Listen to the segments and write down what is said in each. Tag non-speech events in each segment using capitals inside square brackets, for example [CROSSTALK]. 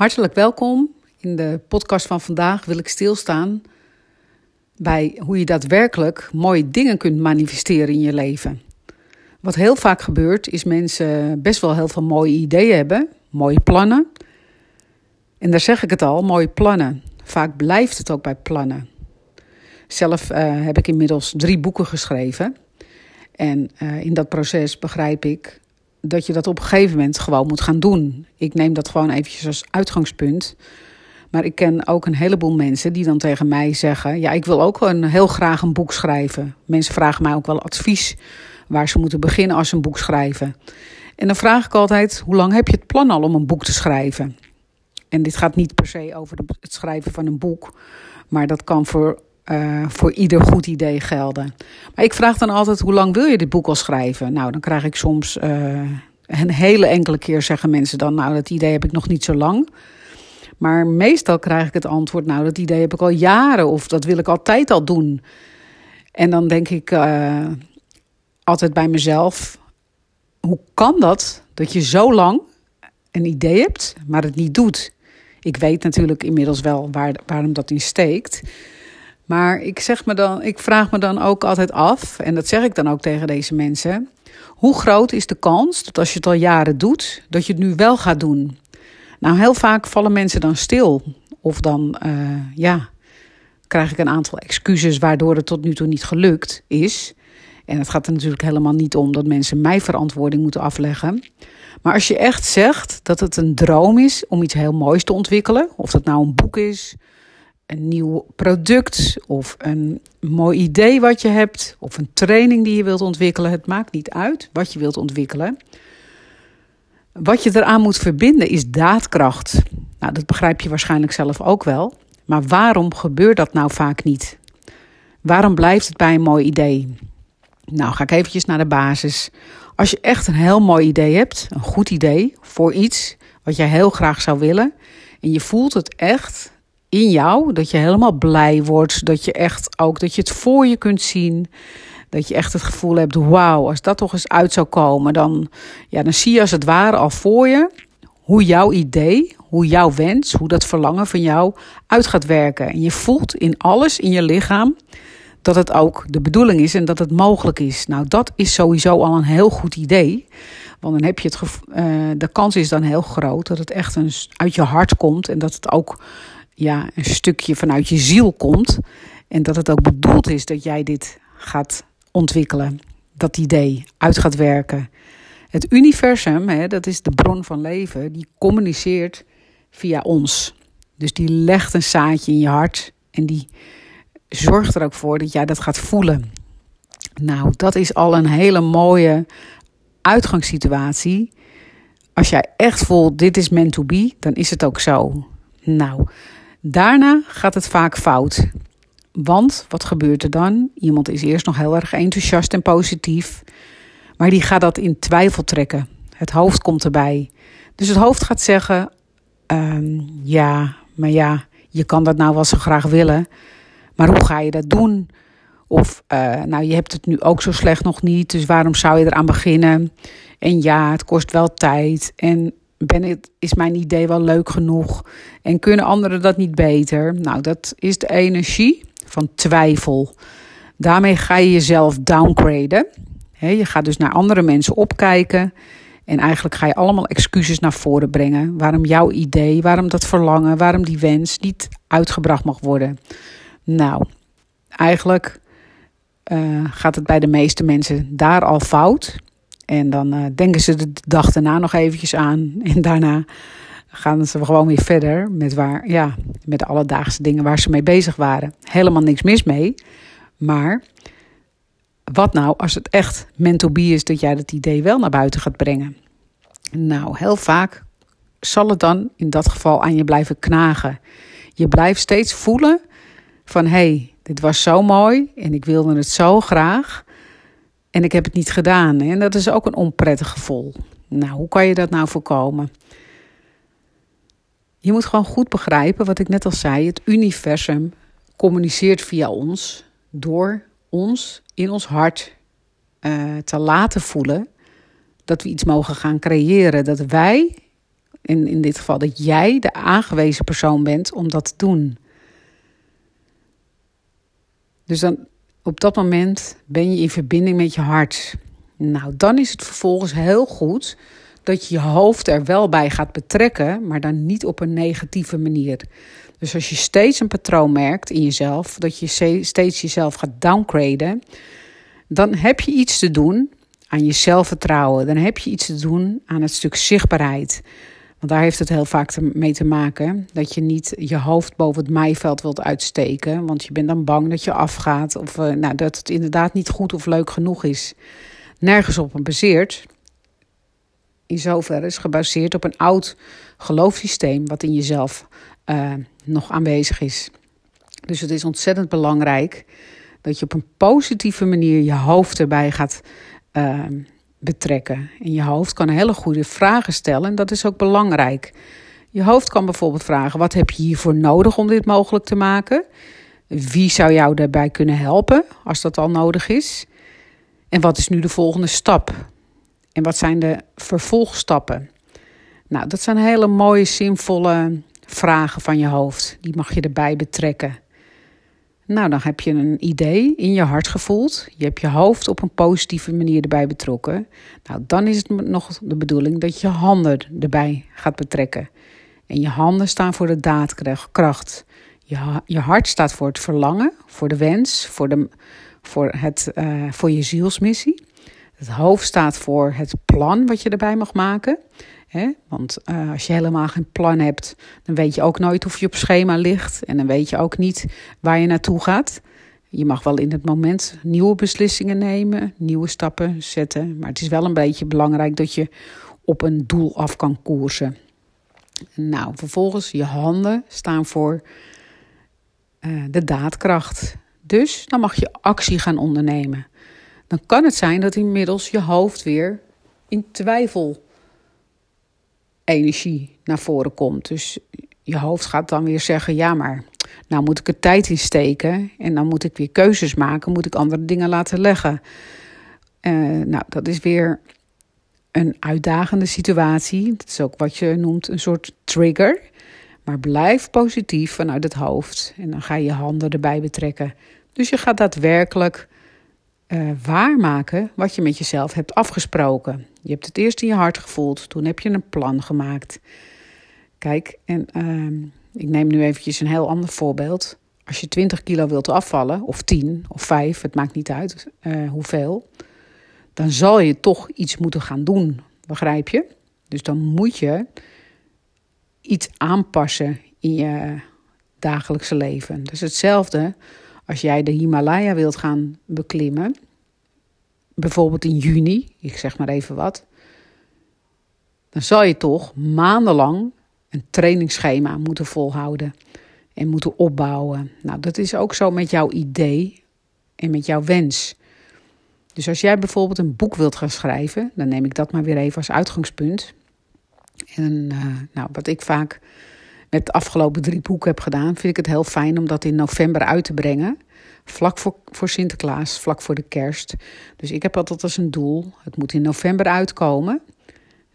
Hartelijk welkom. In de podcast van vandaag wil ik stilstaan bij hoe je daadwerkelijk mooie dingen kunt manifesteren in je leven. Wat heel vaak gebeurt, is mensen best wel heel veel mooie ideeën hebben, mooie plannen. En daar zeg ik het al, mooie plannen. Vaak blijft het ook bij plannen. Zelf uh, heb ik inmiddels drie boeken geschreven. En uh, in dat proces begrijp ik dat je dat op een gegeven moment gewoon moet gaan doen. Ik neem dat gewoon eventjes als uitgangspunt. Maar ik ken ook een heleboel mensen die dan tegen mij zeggen: Ja, ik wil ook een, heel graag een boek schrijven. Mensen vragen mij ook wel advies waar ze moeten beginnen als ze een boek schrijven. En dan vraag ik altijd: Hoe lang heb je het plan al om een boek te schrijven? En dit gaat niet per se over het schrijven van een boek, maar dat kan voor, uh, voor ieder goed idee gelden. Maar ik vraag dan altijd: Hoe lang wil je dit boek al schrijven? Nou, dan krijg ik soms. Uh, een hele enkele keer zeggen mensen dan: Nou, dat idee heb ik nog niet zo lang. Maar meestal krijg ik het antwoord: Nou, dat idee heb ik al jaren of dat wil ik altijd al doen. En dan denk ik uh, altijd bij mezelf: hoe kan dat dat je zo lang een idee hebt, maar het niet doet? Ik weet natuurlijk inmiddels wel waar, waarom dat in steekt. Maar ik, zeg me dan, ik vraag me dan ook altijd af, en dat zeg ik dan ook tegen deze mensen: hoe groot is de kans dat als je het al jaren doet, dat je het nu wel gaat doen? Nou, heel vaak vallen mensen dan stil. Of dan, uh, ja, krijg ik een aantal excuses waardoor het tot nu toe niet gelukt is. En het gaat er natuurlijk helemaal niet om dat mensen mij verantwoording moeten afleggen. Maar als je echt zegt dat het een droom is om iets heel moois te ontwikkelen, of dat nou een boek is, een nieuw product of een mooi idee wat je hebt, of een training die je wilt ontwikkelen, het maakt niet uit wat je wilt ontwikkelen. Wat je eraan moet verbinden is daadkracht. Nou, dat begrijp je waarschijnlijk zelf ook wel. Maar waarom gebeurt dat nou vaak niet? Waarom blijft het bij een mooi idee? Nou, ga ik eventjes naar de basis. Als je echt een heel mooi idee hebt, een goed idee voor iets wat jij heel graag zou willen, en je voelt het echt in jou, dat je helemaal blij wordt, dat je echt ook dat je het voor je kunt zien, dat je echt het gevoel hebt: wauw, als dat toch eens uit zou komen, dan, ja, dan zie je als het ware al voor je hoe jouw idee, hoe jouw wens, hoe dat verlangen van jou uit gaat werken. En je voelt in alles in je lichaam dat het ook de bedoeling is en dat het mogelijk is. Nou, dat is sowieso al een heel goed idee. Want dan heb je het uh, de kans is dan heel groot dat het echt een, uit je hart komt en dat het ook ja, een stukje vanuit je ziel komt. En dat het ook bedoeld is dat jij dit gaat ontwikkelen, dat idee uit gaat werken. Het universum, hè, dat is de bron van leven, die communiceert via ons. Dus die legt een zaadje in je hart en die zorgt er ook voor dat jij dat gaat voelen. Nou, dat is al een hele mooie uitgangssituatie. Als jij echt voelt, dit is meant to be, dan is het ook zo. Nou, daarna gaat het vaak fout. Want wat gebeurt er dan? Iemand is eerst nog heel erg enthousiast en positief, maar die gaat dat in twijfel trekken. Het hoofd komt erbij. Dus het hoofd gaat zeggen: um, Ja, maar ja, je kan dat nou wel zo graag willen, maar hoe ga je dat doen? Of, uh, nou, je hebt het nu ook zo slecht nog niet, dus waarom zou je eraan beginnen? En ja, het kost wel tijd. En ben het, is mijn idee wel leuk genoeg? En kunnen anderen dat niet beter? Nou, dat is de energie van twijfel. Daarmee ga je jezelf downgraden. je gaat dus naar andere mensen opkijken. En eigenlijk ga je allemaal excuses naar voren brengen. Waarom jouw idee, waarom dat verlangen, waarom die wens niet uitgebracht mag worden. Nou, eigenlijk uh, gaat het bij de meeste mensen daar al fout. En dan uh, denken ze de dag daarna nog eventjes aan. [LAUGHS] En daarna gaan ze gewoon weer verder met, waar, ja, met de alledaagse dingen waar ze mee bezig waren. Helemaal niks mis mee. Maar wat nou als het echt mental be is dat jij dat idee wel naar buiten gaat brengen? Nou, heel vaak zal het dan in dat geval aan je blijven knagen. Je blijft steeds voelen van hé, hey, dit was zo mooi en ik wilde het zo graag en ik heb het niet gedaan. En dat is ook een onprettig gevoel. Nou, hoe kan je dat nou voorkomen? Je moet gewoon goed begrijpen wat ik net al zei. Het universum communiceert via ons door ons in ons hart uh, te laten voelen dat we iets mogen gaan creëren. Dat wij in, in dit geval dat jij de aangewezen persoon bent om dat te doen. Dus dan op dat moment ben je in verbinding met je hart. Nou, dan is het vervolgens heel goed dat je je hoofd er wel bij gaat betrekken, maar dan niet op een negatieve manier. Dus als je steeds een patroon merkt in jezelf, dat je steeds jezelf gaat downgraden, dan heb je iets te doen aan je zelfvertrouwen. Dan heb je iets te doen aan het stuk zichtbaarheid. Want daar heeft het heel vaak mee te maken. Dat je niet je hoofd boven het maaiveld wilt uitsteken. Want je bent dan bang dat je afgaat. Of uh, nou, dat het inderdaad niet goed of leuk genoeg is. Nergens op gebaseerd. In zoverre is gebaseerd op een oud geloofssysteem. Wat in jezelf uh, nog aanwezig is. Dus het is ontzettend belangrijk dat je op een positieve manier je hoofd erbij gaat uh, betrekken. En je hoofd kan hele goede vragen stellen en dat is ook belangrijk. Je hoofd kan bijvoorbeeld vragen: wat heb je hiervoor nodig om dit mogelijk te maken? Wie zou jou daarbij kunnen helpen als dat al nodig is? En wat is nu de volgende stap? En wat zijn de vervolgstappen? Nou, dat zijn hele mooie, zinvolle vragen van je hoofd. Die mag je erbij betrekken. Nou, dan heb je een idee in je hart gevoeld. Je hebt je hoofd op een positieve manier erbij betrokken. Nou, dan is het nog de bedoeling dat je handen erbij gaat betrekken. En je handen staan voor de daadkracht. Je, je hart staat voor het verlangen, voor de wens, voor, de, voor, het, uh, voor je zielsmissie. Het hoofd staat voor het plan wat je erbij mag maken. Want uh, als je helemaal geen plan hebt, dan weet je ook nooit of je op schema ligt. En dan weet je ook niet waar je naartoe gaat. Je mag wel in het moment nieuwe beslissingen nemen, nieuwe stappen zetten. Maar het is wel een beetje belangrijk dat je op een doel af kan koersen. Nou, vervolgens je handen staan voor uh, de daadkracht. Dus dan mag je actie gaan ondernemen. Dan kan het zijn dat inmiddels je hoofd weer in twijfel energie naar voren komt. Dus je hoofd gaat dan weer zeggen: ja, maar nou moet ik er tijd in steken en dan moet ik weer keuzes maken, moet ik andere dingen laten leggen. Uh, nou, dat is weer een uitdagende situatie. Dat is ook wat je noemt een soort trigger. Maar blijf positief vanuit het hoofd en dan ga je je handen erbij betrekken. Dus je gaat daadwerkelijk uh, waarmaken wat je met jezelf hebt afgesproken. Je hebt het eerst in je hart gevoeld, toen heb je een plan gemaakt. Kijk, en uh, ik neem nu eventjes een heel ander voorbeeld. Als je 20 kilo wilt afvallen, of 10 of 5, het maakt niet uit uh, hoeveel, dan zal je toch iets moeten gaan doen, begrijp je? Dus dan moet je iets aanpassen in je dagelijkse leven. Is hetzelfde als jij de Himalaya wilt gaan beklimmen, bijvoorbeeld in juni, ik zeg maar even wat, dan zal je toch maandenlang een trainingsschema moeten volhouden en moeten opbouwen. Nou, dat is ook zo met jouw idee en met jouw wens. Dus als jij bijvoorbeeld een boek wilt gaan schrijven, dan neem ik dat maar weer even als uitgangspunt. En uh, nou, wat ik vaak met de afgelopen drie boeken heb gedaan, vind ik het heel fijn om dat in november uit te brengen. Vlak voor, voor Sinterklaas, vlak voor de kerst. Dus ik heb altijd als een doel: het moet in november uitkomen.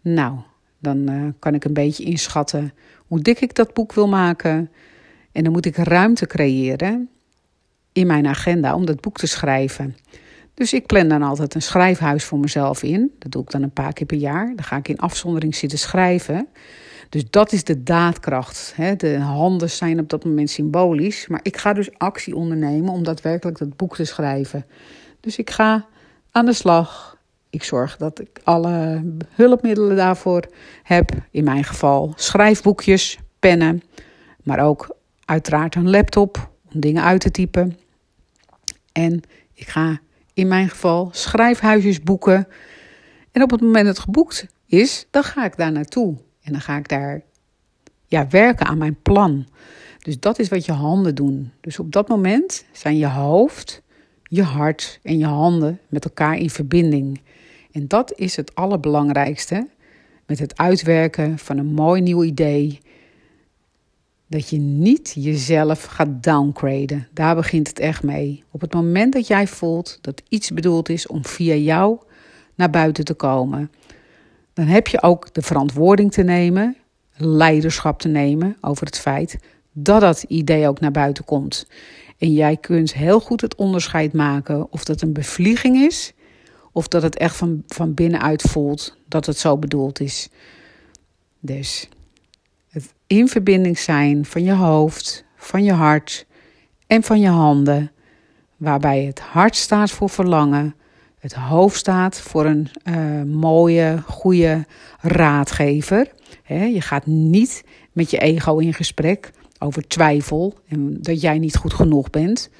Nou, dan uh, kan ik een beetje inschatten hoe dik ik dat boek wil maken. En dan moet ik ruimte creëren in mijn agenda om dat boek te schrijven. Dus ik plan dan altijd een schrijfhuis voor mezelf in. Dat doe ik dan een paar keer per jaar. Dan ga ik in afzondering zitten schrijven. Dus dat is de daadkracht. De handen zijn op dat moment symbolisch. Maar ik ga dus actie ondernemen om daadwerkelijk dat boek te schrijven. Dus ik ga aan de slag. Ik zorg dat ik alle hulpmiddelen daarvoor heb. In mijn geval schrijfboekjes, pennen. Maar ook uiteraard een laptop om dingen uit te typen. En ik ga in mijn geval schrijfhuisjes boeken. En op het moment dat het geboekt is, dan ga ik daar naartoe. En dan ga ik daar ja, werken aan mijn plan. Dus dat is wat je handen doen. Dus op dat moment zijn je hoofd, je hart en je handen met elkaar in verbinding. En dat is het allerbelangrijkste met het uitwerken van een mooi nieuw idee. Dat je niet jezelf gaat downgraden. Daar begint het echt mee. Op het moment dat jij voelt dat iets bedoeld is om via jou naar buiten te komen, dan heb je ook de verantwoording te nemen. leiderschap te nemen over het feit dat dat idee ook naar buiten komt. En jij kunt heel goed het onderscheid maken of dat een bevlieging is of dat het echt van, van binnenuit voelt dat het zo bedoeld is. Dus het in verbinding zijn van je hoofd, van je hart en van je handen, waarbij het hart staat voor verlangen, het hoofd staat voor een uh, mooie, goede raadgever. je gaat niet met je ego in gesprek over twijfel en dat jij niet goed genoeg bent.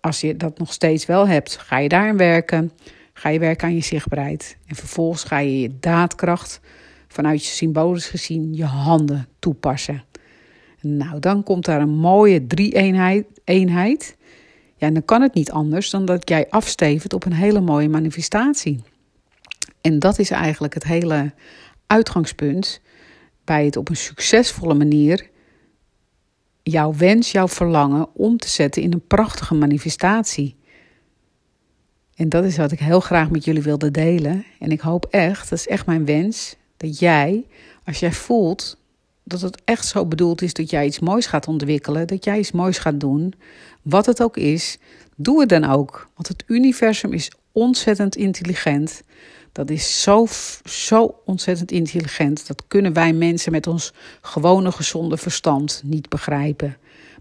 Als je dat nog steeds wel hebt, ga je daarin werken. Ga je werken aan je zichtbaarheid. En vervolgens ga je je daadkracht vanuit je symbolisch gezien je handen toepassen. Nou, dan komt daar een mooie drie-eenheid. Eenheid. Ja, dan kan het niet anders dan dat jij afstevend op een hele mooie manifestatie. En dat is eigenlijk het hele uitgangspunt bij het op een succesvolle manier jouw wens, jouw verlangen om te zetten in een prachtige manifestatie. En dat is wat ik heel graag met jullie wilde delen. En ik hoop echt, dat is echt mijn wens, dat jij, als jij voelt dat het echt zo bedoeld is dat jij iets moois gaat ontwikkelen, dat jij iets moois gaat doen, wat het ook is, doe het dan ook. Want het universum is ontzettend intelligent. Dat is zo, zo ontzettend intelligent. Dat kunnen wij mensen met ons gewone gezonde verstand niet begrijpen.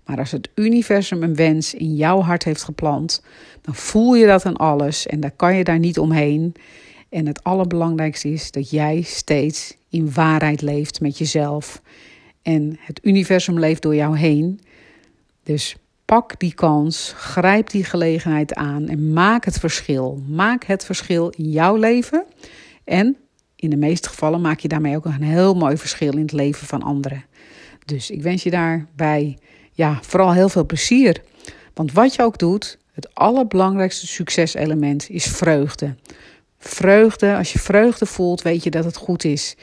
Maar als het universum een wens in jouw hart heeft geplant, dan voel je dat aan alles en dan kan je daar niet omheen. En het allerbelangrijkste is dat jij steeds in waarheid leeft met jezelf. En het universum leeft door jou heen. Dus pak die kans, grijp die gelegenheid aan en maak het verschil. Maak het verschil in jouw leven. En in de meeste gevallen maak je daarmee ook een heel mooi verschil in het leven van anderen. Dus ik wens je daarbij ja, vooral heel veel plezier. Want wat je ook doet, het allerbelangrijkste succeselement is vreugde. Vreugde, als je vreugde voelt, weet je dat het goed is.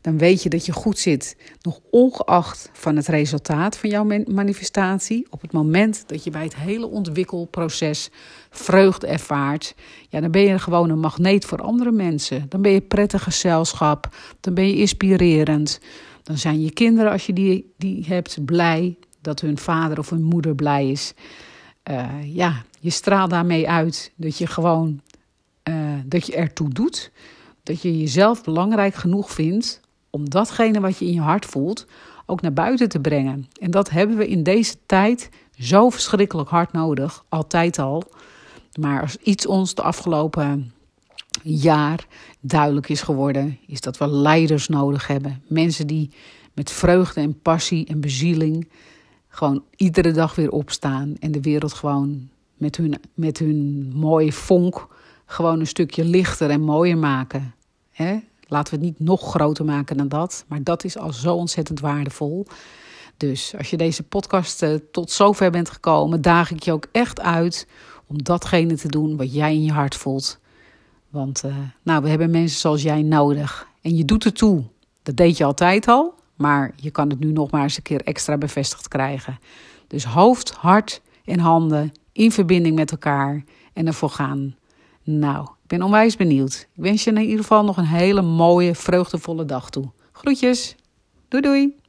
Dan weet je dat je goed zit. Nog ongeacht van het resultaat van jouw manifestatie. Op het moment dat je bij het hele ontwikkelproces vreugde ervaart. Ja, dan ben je gewoon een magneet voor andere mensen. Dan ben je prettig gezelschap. Dan ben je inspirerend. Dan zijn je kinderen, als je die, die hebt, blij dat hun vader of hun moeder blij is. Uh, ja, je straalt daarmee uit dat je gewoon dat je ertoe doet. Dat je jezelf belangrijk genoeg vindt om datgene wat je in je hart voelt ook naar buiten te brengen. En dat hebben we in deze tijd zo verschrikkelijk hard nodig, altijd al. Maar als iets ons de afgelopen jaar duidelijk is geworden, is dat we leiders nodig hebben. Mensen die met vreugde en passie en bezieling gewoon iedere dag weer opstaan en de wereld gewoon met hun, met hun mooie vonk gewoon een stukje lichter en mooier maken. Hè? Laten we het niet nog groter maken dan dat, maar dat is al zo ontzettend waardevol. Dus als je deze podcast uh, tot zover bent gekomen, daag ik je ook echt uit om datgene te doen wat jij in je hart voelt. Want uh, nou, we hebben mensen zoals jij nodig. En je doet het toe. Dat deed je altijd al, maar je kan het nu nog maar eens een keer extra bevestigd krijgen. Dus hoofd, hart en handen in verbinding met elkaar en ervoor gaan. Nou, ik ben onwijs benieuwd. Ik wens je in ieder geval nog een hele mooie, vreugdevolle dag toe. Groetjes. Doei doei.